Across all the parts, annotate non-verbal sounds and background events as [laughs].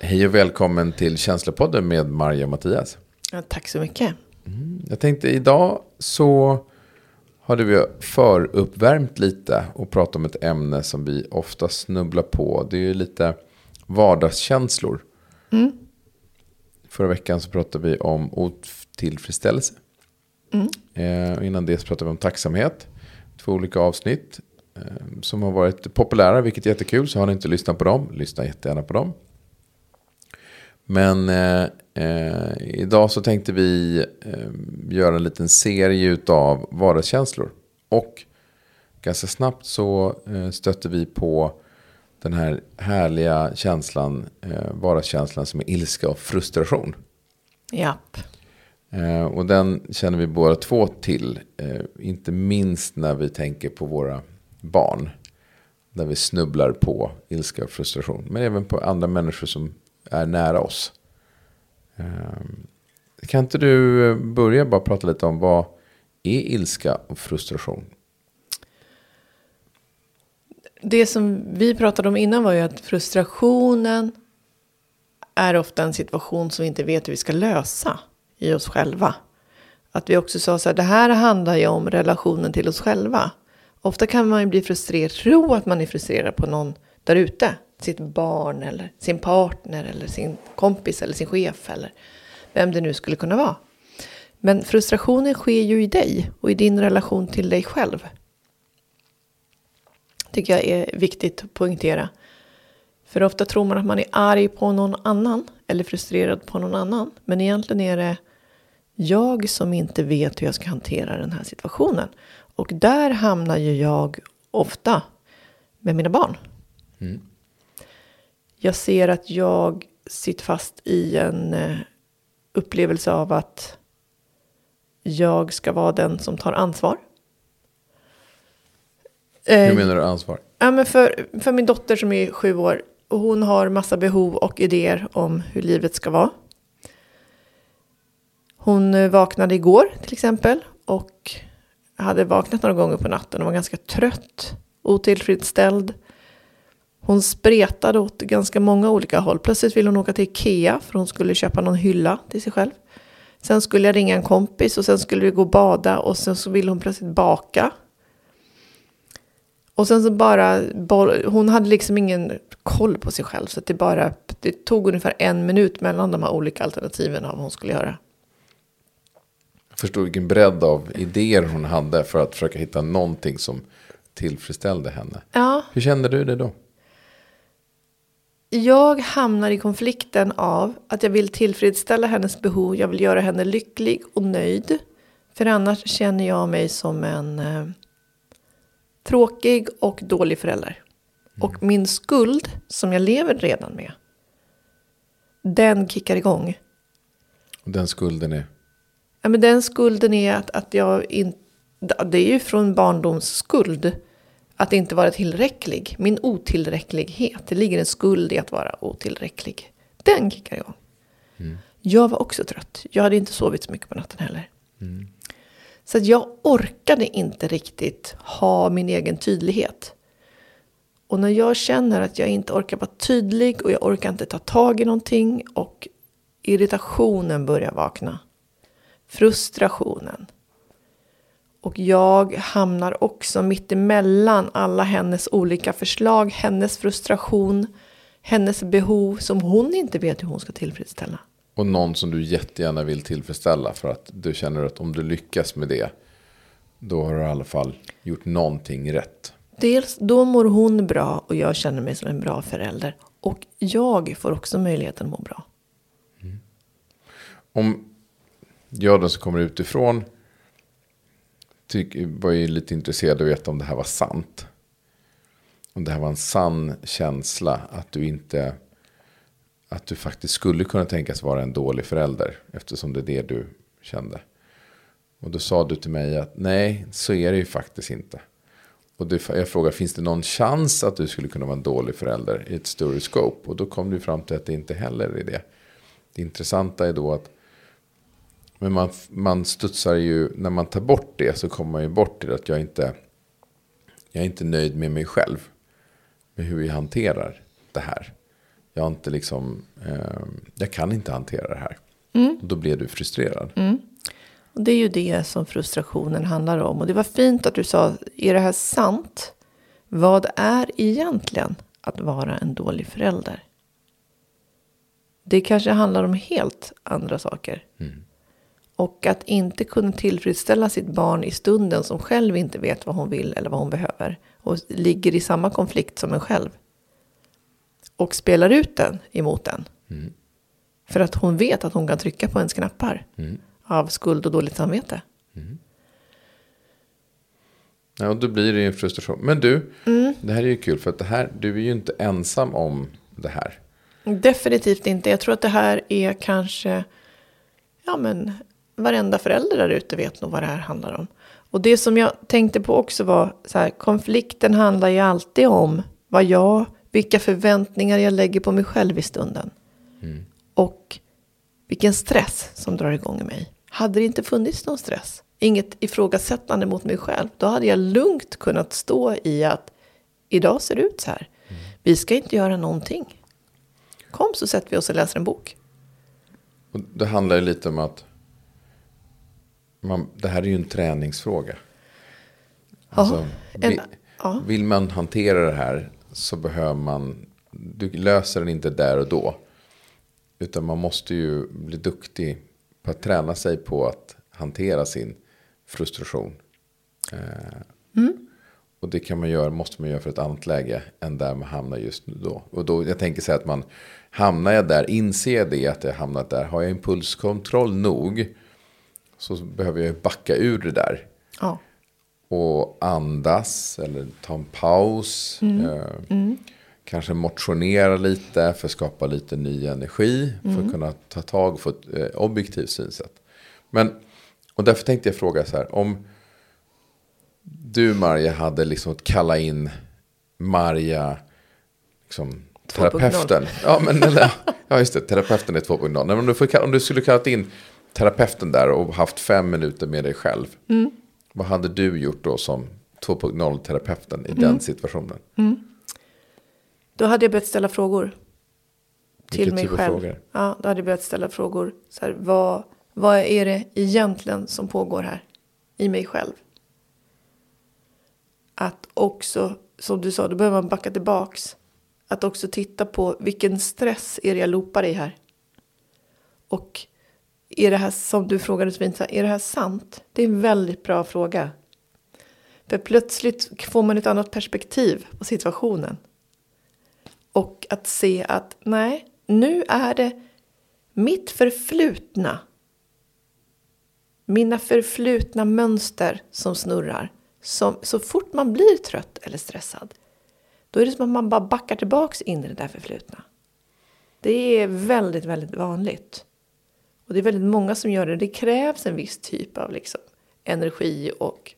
Hej och välkommen till Känslopodden med Marja och Mattias. Ja, tack så mycket. Jag tänkte idag så hade vi föruppvärmt lite och pratat om ett ämne som vi ofta snubblar på. Det är ju lite vardagskänslor. Förra veckan så pratade vi om otillfredsställelse. Eh, och innan det så pratade vi om tacksamhet. Två olika avsnitt eh, som har varit populära, vilket är jättekul. Så har ni inte lyssnat på dem, lyssna jättegärna på dem. Men eh, eh, idag så tänkte vi eh, göra en liten serie av vardagskänslor. Och ganska snabbt så eh, stötte vi på den här härliga känslan, eh, vardagskänslan som är ilska och frustration. Japp. Eh, och den känner vi båda två till. Eh, inte minst när vi tänker på våra barn. Där vi snubblar på ilska och frustration. Men även på andra människor som är nära oss. Ehm, kan inte du eh, börja bara prata lite om vad är ilska och frustration? Det som vi pratade om innan var ju att frustrationen är ofta en situation som vi inte vet hur vi ska lösa i oss själva. Att vi också sa så här, det här handlar ju om relationen till oss själva. Ofta kan man ju bli frustrerad, tro att man är frustrerad på någon där ute. Sitt barn eller sin partner eller sin kompis eller sin chef eller vem det nu skulle kunna vara. Men frustrationen sker ju i dig och i din relation till dig själv. Tycker jag är viktigt att poängtera. För ofta tror man att man är arg på någon annan eller frustrerad på någon annan. Men egentligen är det jag som inte vet hur jag ska hantera den här situationen. Och där hamnar ju jag ofta med mina barn. Mm. Jag ser att jag sitter fast i en eh, upplevelse av att jag ska vara den som tar ansvar. Hur menar du ansvar? Ja, men för, för min dotter som är sju år. Och hon har massa behov och idéer om hur livet ska vara. Hon eh, vaknade igår till exempel. Och hade vaknat några gånger på natten och var ganska trött. Otillfredsställd. Hon spretade åt ganska många olika håll. Plötsligt ville hon åka till Ikea för hon skulle köpa någon hylla till sig själv. Sen skulle jag ringa en kompis och sen skulle vi gå och bada och sen så ville hon plötsligt baka. Och sen så bara, hon hade liksom ingen koll på sig själv. Så det bara, det tog ungefär en minut mellan de här olika alternativen av vad hon skulle göra. Jag förstår vilken bredd av idéer hon hade för att försöka hitta någonting som tillfredsställde henne. Ja, Hur kände du det då? Jag hamnar i konflikten av att jag vill tillfredsställa hennes behov. Jag vill göra henne lycklig och nöjd. För annars känner jag mig som en eh, tråkig och dålig förälder. Och min skuld, som jag lever redan med, den kickar igång. Och den skulden är? Ja, men den skulden är att, att jag inte... Det är ju från barndomsskuld. Att inte vara tillräcklig. Min otillräcklighet. Det ligger en skuld i att vara otillräcklig. Den kickar igång. Jag var också trött. Jag hade inte sovit så mycket på natten heller. Så att jag orkade inte riktigt ha min egen tydlighet. Och när jag känner att jag inte orkar vara tydlig och jag orkar inte ta tag i någonting och irritationen börjar vakna. Frustrationen. Och jag hamnar också mitt emellan alla hennes olika förslag, hennes frustration, hennes behov som hon inte vet hur hon ska tillfredsställa. Och någon som du jättegärna vill tillfredsställa för att du känner att om du lyckas med det då har du i alla fall gjort någonting rätt. Dels då mår hon bra och jag känner mig som en bra förälder. Och jag får också möjligheten att må bra. Om jag då som kommer utifrån tyck, var ju lite intresserad av att veta om det här var sant. Om det här var en sann känsla att du inte att du faktiskt skulle kunna tänkas vara en dålig förälder eftersom det är det du kände. Och då sa du till mig att nej, så är det ju faktiskt inte. Och du, jag frågade, finns det någon chans att du skulle kunna vara en dålig förälder i ett större scope? Och då kom du fram till att det inte heller är det. Det intressanta är då att men man, man studsar ju, när man tar bort det så kommer man ju bort till att jag inte, jag är inte nöjd med mig själv. Med hur jag hanterar det här. Jag, inte liksom, eh, jag kan inte hantera det här. Och då blir du frustrerad. Och det är ju det som frustrationen handlar om. Och det var fint att du sa, är det här sant? Vad är egentligen att vara en dålig förälder? Det kanske handlar om helt andra saker. Och att inte kunna tillfredsställa sitt barn i stunden som själv inte vet vad hon vill eller vad hon behöver. Och ligger i samma konflikt som en själv. Och spelar ut den emot den. För att hon vet att hon kan trycka på ens knappar. Av skuld och dåligt samvete. Ja, och då blir det ju en frustration. Men du, det här är ju kul för att det här, du är ju inte ensam om det här. Definitivt inte. Jag tror att det här är kanske, ja men varenda förälder där ute vet nog vad det här handlar om. Och det som jag tänkte på också var så här, konflikten handlar ju alltid om vad jag, vilka förväntningar jag lägger på mig själv i stunden. Och vilken stress som drar igång i mig. Hade det inte funnits någon stress, inget ifrågasättande mot mig själv, då hade jag lugnt kunnat stå i att idag ser det ut så här. Vi ska inte göra någonting. Kom så sätter vi oss och läser en bok. Och det handlar ju lite om att man, det här är ju en träningsfråga. Alltså, en- vi, ja. Vill man hantera det här så behöver man, du löser den inte där och då. Utan man måste ju bli duktig på att träna sig på att hantera sin frustration. Eh, Och det kan man göra, måste man göra för ett annat läge än där man hamnar just nu då. Och då, jag tänker så här att man, hamnar jag där, inser jag det att jag hamnat där, har jag impulskontroll nog så behöver jag backa ur det där. Ja. Och andas eller ta en paus. Eh, Kanske motionera lite för att skapa lite ny energi. För att kunna ta tag och få ett eh, objektivt synsätt. Men, och därför tänkte jag fråga så här. Om du Marja hade liksom att kalla in Marja, liksom, 2.0. terapeuten. Ja, men, eller, ja, just det. Terapeuten är 2.0. Nej, men om, du får, kalla- om du skulle kallat in terapeuten där och haft fem minuter med dig själv. Vad hade du gjort då som 2.0-terapeuten i den situationen? Då hade jag börjat ställa frågor. Till Vilken mig typ själv. frågor? Ja, då hade jag börjat ställa frågor. Så här, vad, vad är det egentligen som pågår här? I mig själv. Att också, som du sa, då behöver man backa tillbaks. Att också titta på vilken stress är det jag loopar i här? Och är det här, som du frågade så fint, är det här sant? Det är en väldigt bra fråga. För plötsligt får man ett annat perspektiv på situationen. Och att se att nej, nu är det mitt förflutna. Mina förflutna mönster som snurrar. Som, så fort man blir trött eller stressad. Då är det som att man bara backar tillbaks in i det där förflutna. Det är väldigt, väldigt vanligt. Och det är väldigt många som gör det. Det krävs en viss typ av liksom, energi och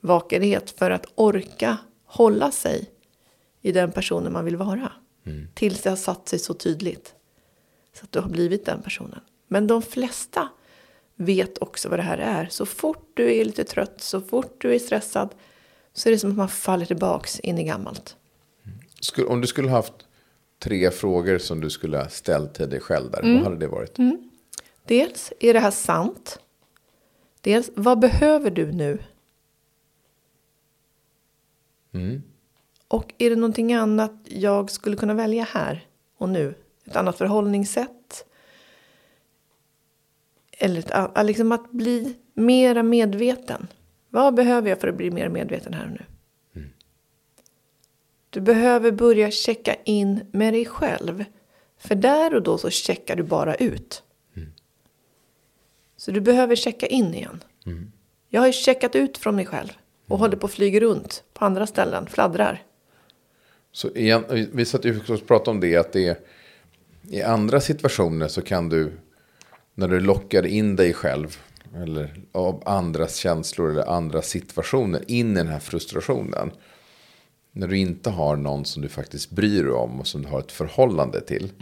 vakenhet för att orka hålla sig i den personen man vill vara. Tills det har satt sig så tydligt. Så att du har blivit den personen. Men de flesta vet också vad det här är. Så fort du är lite trött, så fort du är stressad så är det som att man faller tillbaks in i gammalt. Skulle, om du skulle haft tre frågor som du skulle ha ställt till dig själv där, vad hade det varit? Dels, är det här sant? Dels, vad behöver du nu? Och är det någonting annat jag skulle kunna välja här och nu? Ett annat förhållningssätt? Eller ett, liksom att bli mera medveten. Vad behöver jag för att bli mer medveten här och nu? Du behöver börja checka in med dig själv. För där och då så checkar du bara ut. Så du behöver checka in igen. Jag har ju checkat ut från mig själv. Och håller på att flyga runt på andra ställen, fladdrar. Så igen, vi satt ju och pratade om det, att det är, i andra situationer så kan du, när du lockar in dig själv, eller av andras känslor eller andra situationer, in i den här frustrationen. När du inte har någon som du faktiskt bryr dig om och som du har ett förhållande till.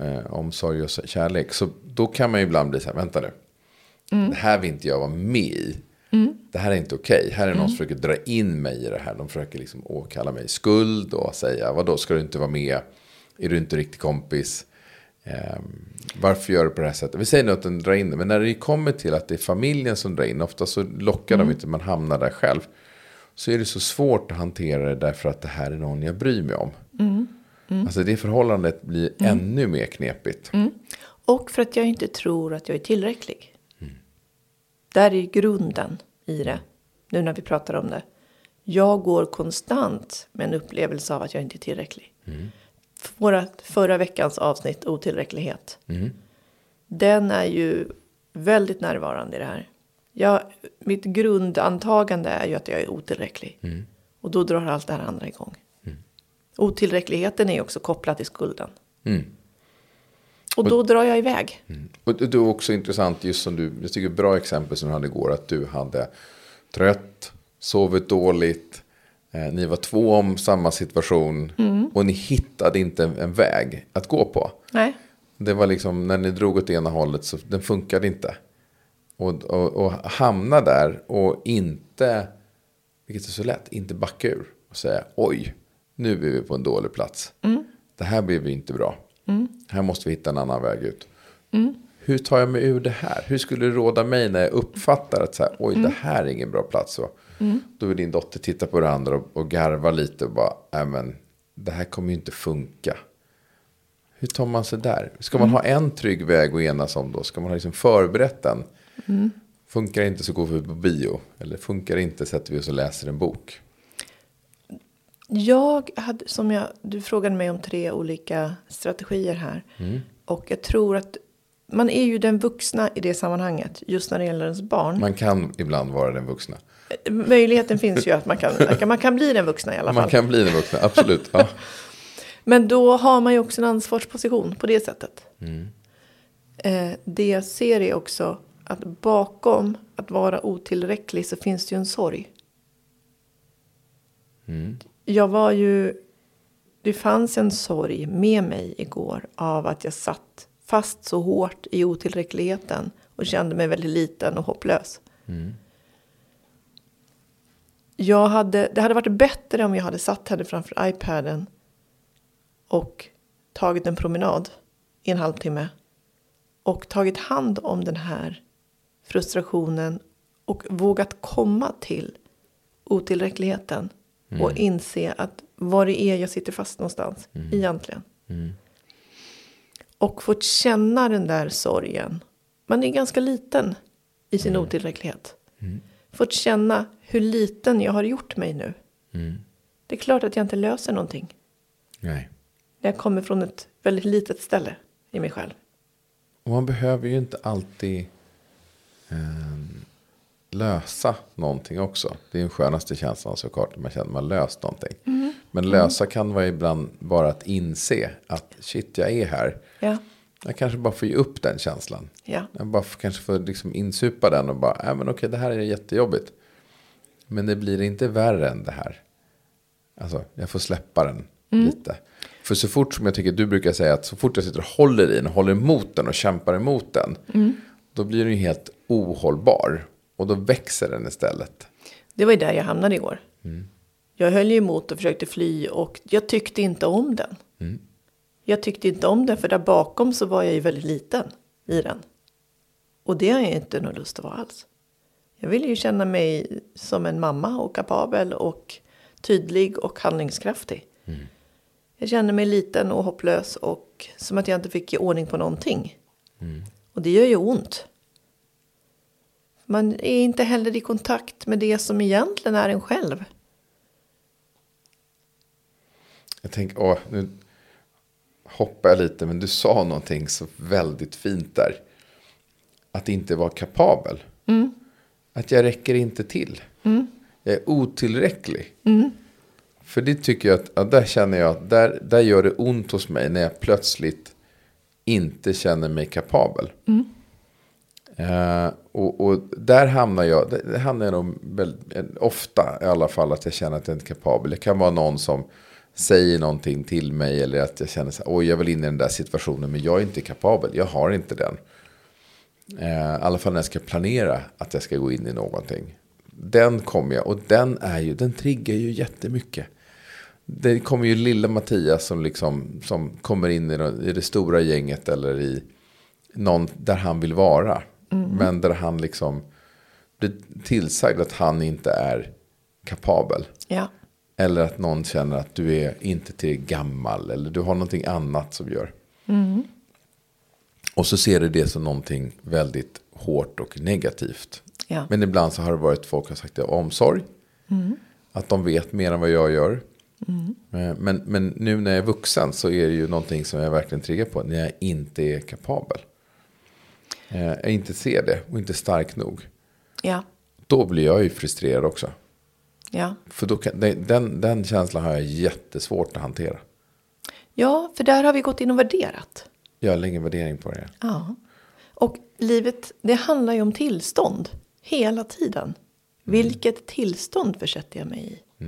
Eh, omsorg och kärlek. Så då kan man ju ibland bli så här, vänta nu. Det här vill inte jag vara med i. Det här är inte okej. Här är någon som försöker dra in mig i det här. De försöker liksom åkalla mig skuld och säga, vadå ska du inte vara med Är du inte riktigt kompis? Eh, varför gör du på det här sättet? Vi säger nu att den drar in det. Men när det kommer till att det är familjen som drar in. Ofta så lockar de inte. Man hamnar där själv. Så är det så svårt att hantera det. Därför att det här är någon jag bryr mig om. Alltså det förhållandet blir ännu mer knepigt. Och för att jag inte tror att jag är tillräcklig. Där är grunden i det. Nu när vi pratar om det. Jag går konstant med en upplevelse av att jag inte är tillräcklig. Vårat förra veckans avsnitt otillräcklighet. Den är ju väldigt närvarande i det här. Jag, mitt grundantagande är ju att jag är otillräcklig. Och då drar allt det här andra igång. Otillräckligheten är också kopplad till skulden. Och då drar jag iväg. Och det är också intressant, just som du, jag tycker bra exempel som du hade igår, att du hade trött, sovit dåligt, eh, ni var två om samma situation och ni hittade inte en, en väg att gå på. Nej. Det var liksom, när ni drog åt ena hållet så den funkade inte. Och, och, och hamna där och inte, vilket är så lätt, inte backa ur och säga oj, nu är vi på en dålig plats. Det här blir vi inte bra. Här måste vi hitta en annan väg ut. Hur tar jag mig ur det här? Hur skulle du råda mig när jag uppfattar att så här, oj, det här är ingen bra plats. Så, Då vill din dotter titta på det andra och, och garva lite och bara, nej men, det här kommer ju inte funka. Hur tar man sig där? Ska man ha en trygg väg att enas om då? Ska man ha liksom förberett den? Funkar det inte så går vi på bio. Eller funkar det inte sätter vi oss och läser en bok. Jag hade, som jag, du frågade mig om tre olika strategier här. Och jag tror att man är ju den vuxna i det sammanhanget. Just när det gäller ens barn. Man kan ibland vara den vuxna. Möjligheten finns ju att man kan, man kan bli den vuxna i alla fall. Man kan bli den vuxna, absolut. Ja. [laughs] Men då har man ju också en ansvarsposition på det sättet. Eh, det jag ser är också att bakom att vara otillräcklig så finns det ju en sorg. Jag var ju... Det fanns en sorg med mig igår av att jag satt fast så hårt i otillräckligheten och kände mig väldigt liten och hopplös. Jag hade, det hade varit bättre om jag hade satt henne framför iPaden och tagit en promenad i en halvtimme och tagit hand om den här frustrationen och vågat komma till otillräckligheten och inse att var det är jag sitter fast någonstans egentligen. Och fått känna den där sorgen. Man är ganska liten i sin otillräcklighet. Fått känna hur liten jag har gjort mig nu. Det är klart att jag inte löser någonting. Nej. Jag kommer från ett väldigt litet ställe i mig själv. Och man behöver ju inte alltid eh, lösa någonting också. Det är den skönaste känslan såklart. Man känner att man löst någonting. Men lösa kan vara ibland bara att inse att shit jag är här. Ja, Jag kanske bara får ge upp den känslan. ja, Jag bara får, kanske får liksom insupa den och bara, nej men okej det här är jättejobbigt. Men det blir inte värre än det här. Alltså jag får släppa den lite. För så fort som jag tycker du brukar säga att så fort jag sitter och håller i den håller emot den och kämpar emot den. Då blir den ju helt ohållbar. Och då växer den istället. det var ju där jag hamnade igår. Jag höll ju emot och försökte fly och jag tyckte inte om den. Jag tyckte inte om den för där bakom så var jag ju väldigt liten i den. Och det har jag inte någon lust att vara alls. Jag ville ju känna mig som en mamma och kapabel och tydlig och handlingskraftig. Jag kände mig liten och hopplös och som att jag inte fick ordning på någonting. Och det gör ju ont. Man är inte heller i kontakt med det som egentligen är en själv. Jag tänker, åh, nu hoppar jag lite, men du sa någonting så väldigt fint där. Att inte vara kapabel. Att jag räcker inte till. Jag är otillräcklig. För det tycker jag att, ja, där känner jag att där, där gör det ont hos mig när jag plötsligt inte känner mig kapabel. Eh, och, och där hamnar jag, det, hamnar jag nog väldigt, ofta i alla fall att jag känner att jag inte är kapabel. Det kan vara någon som säger någonting till mig eller att jag känner så här, oj jag vill in i den där situationen men jag är inte kapabel, jag har inte den. Eh, I alla fall när jag ska planera att jag ska gå in i någonting. Den kommer jag, och den är ju, den triggar ju jättemycket. det kommer ju lilla Mattias som, liksom, som kommer in i det, i det stora gänget eller i någon där han vill vara. Men där han liksom blir tillsagd att han inte är kapabel. Ja. Eller att någon känner att du är inte till gammal. Eller du har någonting annat som gör. Och så ser du det som någonting väldigt hårt och negativt. Ja. Men ibland så har det varit folk som har sagt det av omsorg. Att de vet mer än vad jag gör. Eh, Men, men nu när jag är vuxen så är det ju någonting som jag verkligen triggar på. När jag inte är kapabel. Eh, inte ser det och inte stark nog. Ja. Då blir jag ju frustrerad också. Ja. För då kan, den- den, känslan har jag jättesvårt att hantera. ja, för där har vi gått in och värderat. Jag har ingen värdering på det. Ja. Och livet, det handlar ju om tillstånd. Hela tiden. Vilket tillstånd försätter jag mig i?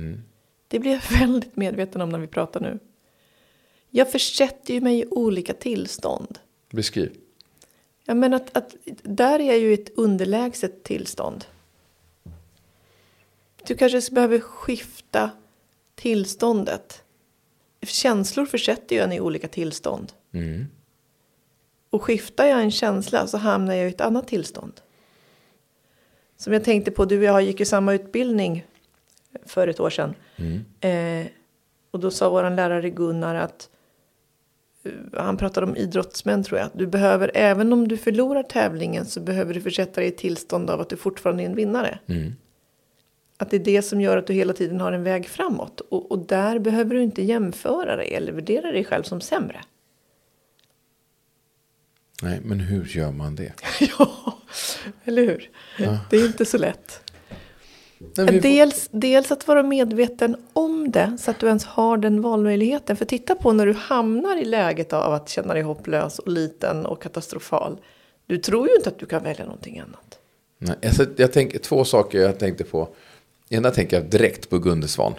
Det blir jag [laughs] väldigt medveten om när vi pratar nu. Jag försätter ju mig i olika tillstånd. Beskriv. Ja, men att, att där är ju ett underlägset tillstånd. Du kanske behöver skifta tillståndet. Känslor försätter ju en i olika tillstånd. Och skiftar jag en känsla så hamnar jag i ett annat tillstånd. Som jag tänkte på, du och jag gick ju samma utbildning för ett år sedan. Eh, och då sa vår lärare Gunnar att han pratade om idrottsmän tror jag. Du behöver, även om du förlorar tävlingen så behöver du försätta dig i tillstånd av att du fortfarande är en vinnare. Att det är det som gör att du hela tiden har en väg framåt. Och, och där behöver du inte jämföra dig eller värdera dig själv som sämre. Nej, men hur gör man det? [laughs] ja, eller hur? Det är inte så lätt. Får- Dels, dels att vara medveten om det så att du ens har den valmöjligheten. För titta på när du hamnar i läget av att känna dig hopplös och liten och katastrofal. Du tror ju inte att du kan välja någonting annat. Nej, alltså, jag tänker, två saker jag tänkte på. Ena tänker jag direkt på Gunde Svan.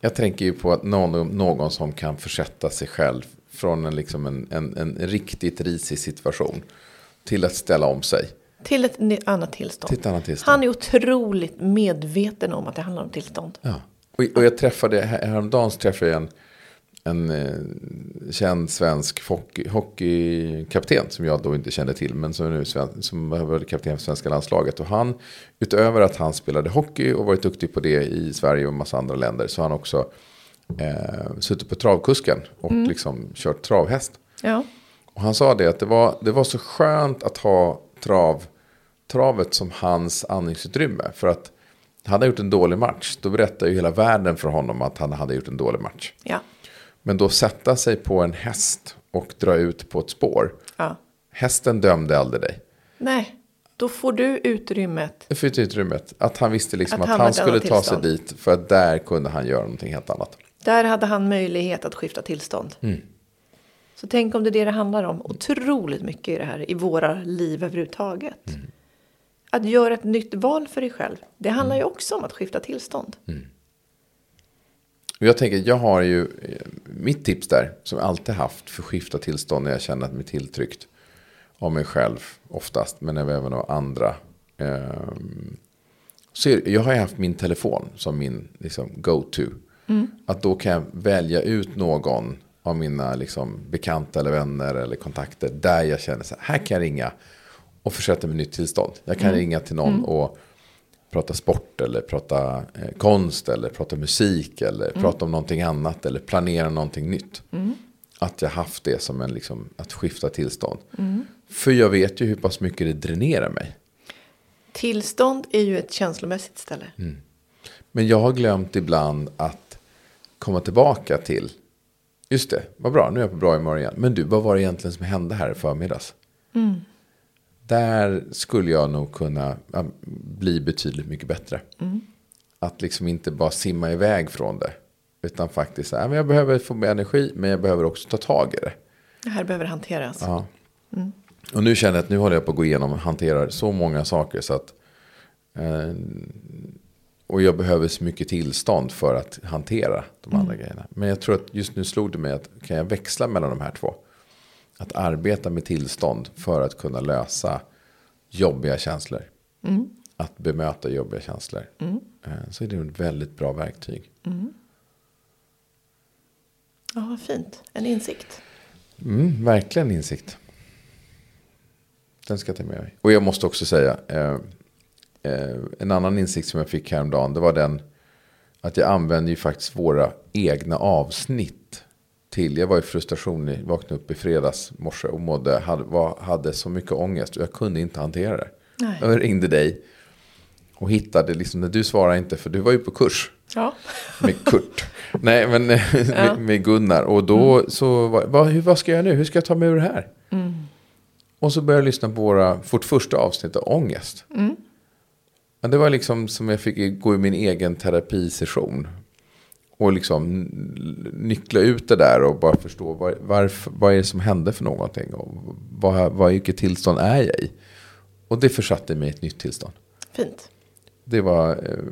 Jag tänker ju på att någon, någon som kan försätta sig själv från en, liksom en, en, en riktigt risig situation till att ställa om sig Till ett annat tillstånd. till ett annat tillstånd. Han är otroligt medveten om att det handlar om tillstånd. Ja. Och, och jag träffade, här- häromdagen så träffade jag en, en eh, känd svensk hockey, hockeykapten som jag då inte kände till. Men som, nu som varit kapten för svenska landslaget. Och han, utöver att han spelade hockey och varit duktig på det i Sverige och en massa andra länder. Så har han också eh, suttit på travkusken och liksom kört travhäst. Ja. Och han sa det att det var, det var så skönt att ha trav, travet som hans andningsutrymme. För att hade han gjort en dålig match, då berättade ju hela världen för honom att han hade gjort en dålig match. Ja. Men då sätta sig på en häst och dra ut på ett spår. ja. Hästen dömde aldrig dig. Nej, då får du utrymmet. Det fick utrymmet. Att han visste liksom Att att, han ett skulle ta sig dit. För att där kunde han göra någonting helt annat. Där hade han möjlighet att skifta tillstånd. Så tänk om det är det det handlar om. Otroligt mycket i det här, i våra liv överhuvudtaget. Att göra ett nytt val för dig själv. Det handlar ju också om att skifta tillstånd. Och jag tänker, jag har ju eh, mitt tips där, som jag alltid haft för skifta tillstånd när jag känner att mig tilltryckt av mig själv oftast, men även av andra. Ehm, Så jag har ju haft min telefon som min liksom, go-to. Att då kan jag välja ut någon av mina liksom, bekanta eller vänner eller kontakter där jag känner så här, här kan jag ringa och försätta mig i nytt tillstånd. Jag kan ringa till någon och prata sport eller prata eh, konst eller prata musik eller prata om någonting annat eller planera någonting nytt. Att jag haft det som en liksom, att skifta tillstånd. För jag vet ju hur pass mycket det dränerar mig. Tillstånd är ju ett känslomässigt ställe. Men jag har glömt ibland att komma tillbaka till. Just det, vad bra, nu är jag på bra humör igen. Men du, vad var det egentligen som hände här i förmiddags? Där skulle jag nog kunna bli betydligt mycket bättre. Att liksom inte bara simma iväg från det. Utan faktiskt, ja, men jag behöver få mer energi, men jag behöver också ta tag i det. Det här behöver hanteras. Ja. Och nu känner jag att nu håller jag på att gå igenom och hantera så många saker så att eh, och jag behöver så mycket tillstånd för att hantera de andra grejerna. Men jag tror att just nu slog det mig att kan jag växla mellan de här två? Att arbeta med tillstånd för att kunna lösa jobbiga känslor. Att bemöta jobbiga känslor. Eh, Så är det ett väldigt bra verktyg. Ja, vad fint. En insikt. Mm, verkligen insikt. Den ska jag ta med mig. Och jag måste också säga, eh, en annan insikt som jag fick häromdagen, det var den att jag använder ju faktiskt våra egna avsnitt till. Jag var i frustration, jag vaknade upp i fredags morse och mådde, hade, var, hade så mycket ångest och jag kunde inte hantera det. Nej. Jag ringde dig och hittade, liksom, när du svarade inte, för du var ju på kurs Ja. med Kurt. [laughs] Nej, men eh, med, med Gunnar. Och då så, var, vad, vad ska jag göra nu? Hur ska jag ta mig ur det här? Och så började jag lyssna på våra, vårt första avsnitt av Ångest. Ja, det var liksom som jag fick gå i min egen terapisession. Och liksom nyckla ut det där och bara förstå var, varför, vad är det som hände för någonting. Och vad, vad, vilket tillstånd är jag i? Och det försatte mig i ett nytt tillstånd. Fint. Det var eh,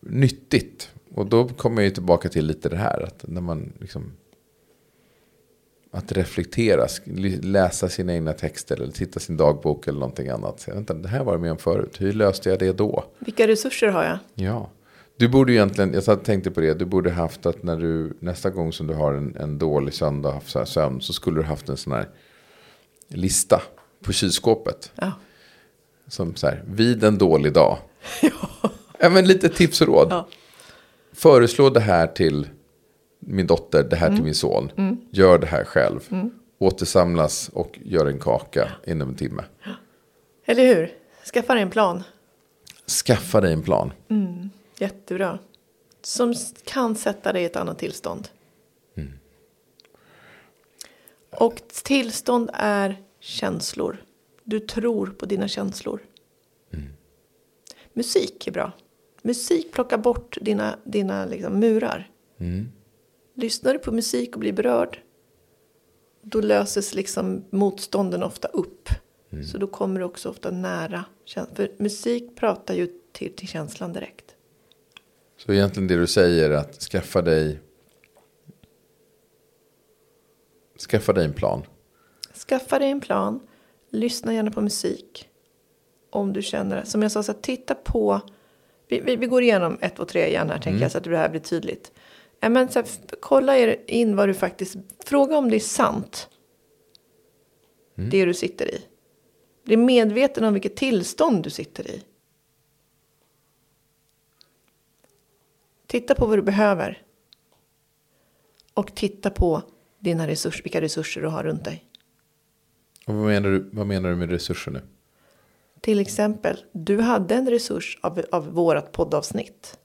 nyttigt. Och då kommer jag tillbaka till lite det här. Att när man liksom... Att reflektera, läsa sina egna texter eller titta sin dagbok eller någonting annat. Så, vänta, det här var jag med om förut. Hur löste jag det då? Vilka resurser har jag? Ja. Du borde egentligen, jag tänkte på det, du borde haft att när du, nästa gång som du har en, en dålig söndag, haft så här sömn, så skulle du haft en sån här lista på kylskåpet. Ja. Som så här, vid en dålig dag. [laughs] ja. men lite tips och råd. Ja. Föreslå det här till min dotter, det här till min son. Gör det här själv. Återsamlas och gör en kaka inom en timme. Eller hur? Skaffa dig en plan. Skaffa dig en plan. Jättebra. Som kan sätta dig i ett annat tillstånd. Och tillstånd är känslor. Du tror på dina känslor. Musik är bra. Musik plockar bort dina, dina liksom murar. Lyssnar du på musik och blir berörd. Då löses liksom motstånden ofta upp. Så då kommer du också ofta nära. För musik pratar ju till, till känslan direkt. Så egentligen det du säger är att skaffa dig Skaffa dig en plan. Skaffa dig en plan. Lyssna gärna på musik. Om du känner, som jag sa, så här, titta på. Vi, vi, vi går igenom ett, två, tre igen här, tänker jag, så att det här blir tydligt. Ja, men, så här, kolla er in vad du faktiskt, fråga om det är sant. Det du sitter i. Bli medveten om vilket tillstånd du sitter i. Titta på vad du behöver. Och titta på dina resurs, vilka resurser du har runt dig. Och vad, menar du, vad menar du med resurser nu? Till exempel, du hade en resurs av, av vårat poddavsnitt.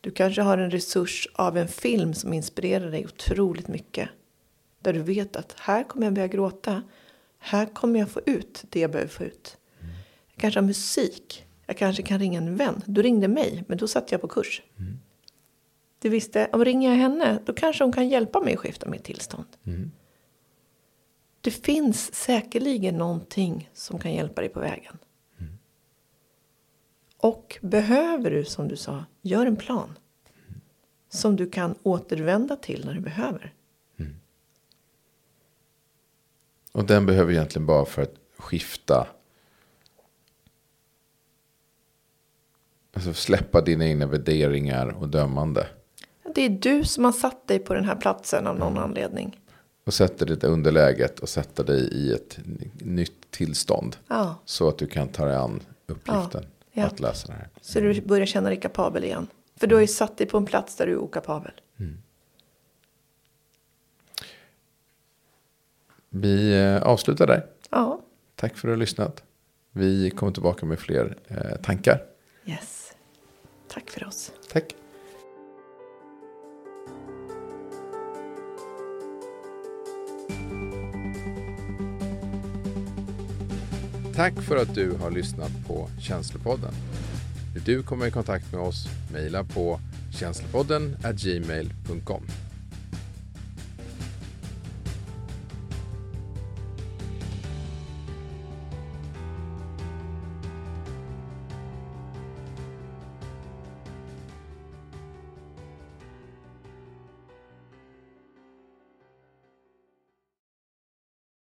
Du kanske har en resurs av en film som inspirerar dig otroligt mycket. Där du vet att här kommer jag börja gråta. Här kommer jag få ut det jag behöver få ut. Jag kanske har musik. Jag kanske kan ringa en vän. Du ringde mig, men då satt jag på kurs. Du visste, om ringer jag henne, då kanske hon kan hjälpa mig att skifta mitt tillstånd. Det finns säkerligen någonting som kan hjälpa dig på vägen. Och behöver du, som du sa, gör en plan. Som du kan återvända till när du behöver. Och den behöver egentligen bara för att skifta. Alltså släppa dina egna värderingar och dömande. Det är du som har satt dig på den här platsen av någon anledning. Och sätta dig i underläget och sätta dig i ett nytt tillstånd. Ja, Så att du kan ta dig an uppgiften Ja, ja. att lösa det här. så du börjar känna dig kapabel igen. För du har ju satt dig på en plats där du är okapabel. Vi eh, avslutar där. Ja, Tack för att du har lyssnat. Vi kommer tillbaka med fler eh, tankar. yes. Tack för oss. Tack. Tack för att du har lyssnat på Känslopodden. Vill du komma i kontakt med oss? Mejla på känslopodden gmail.com.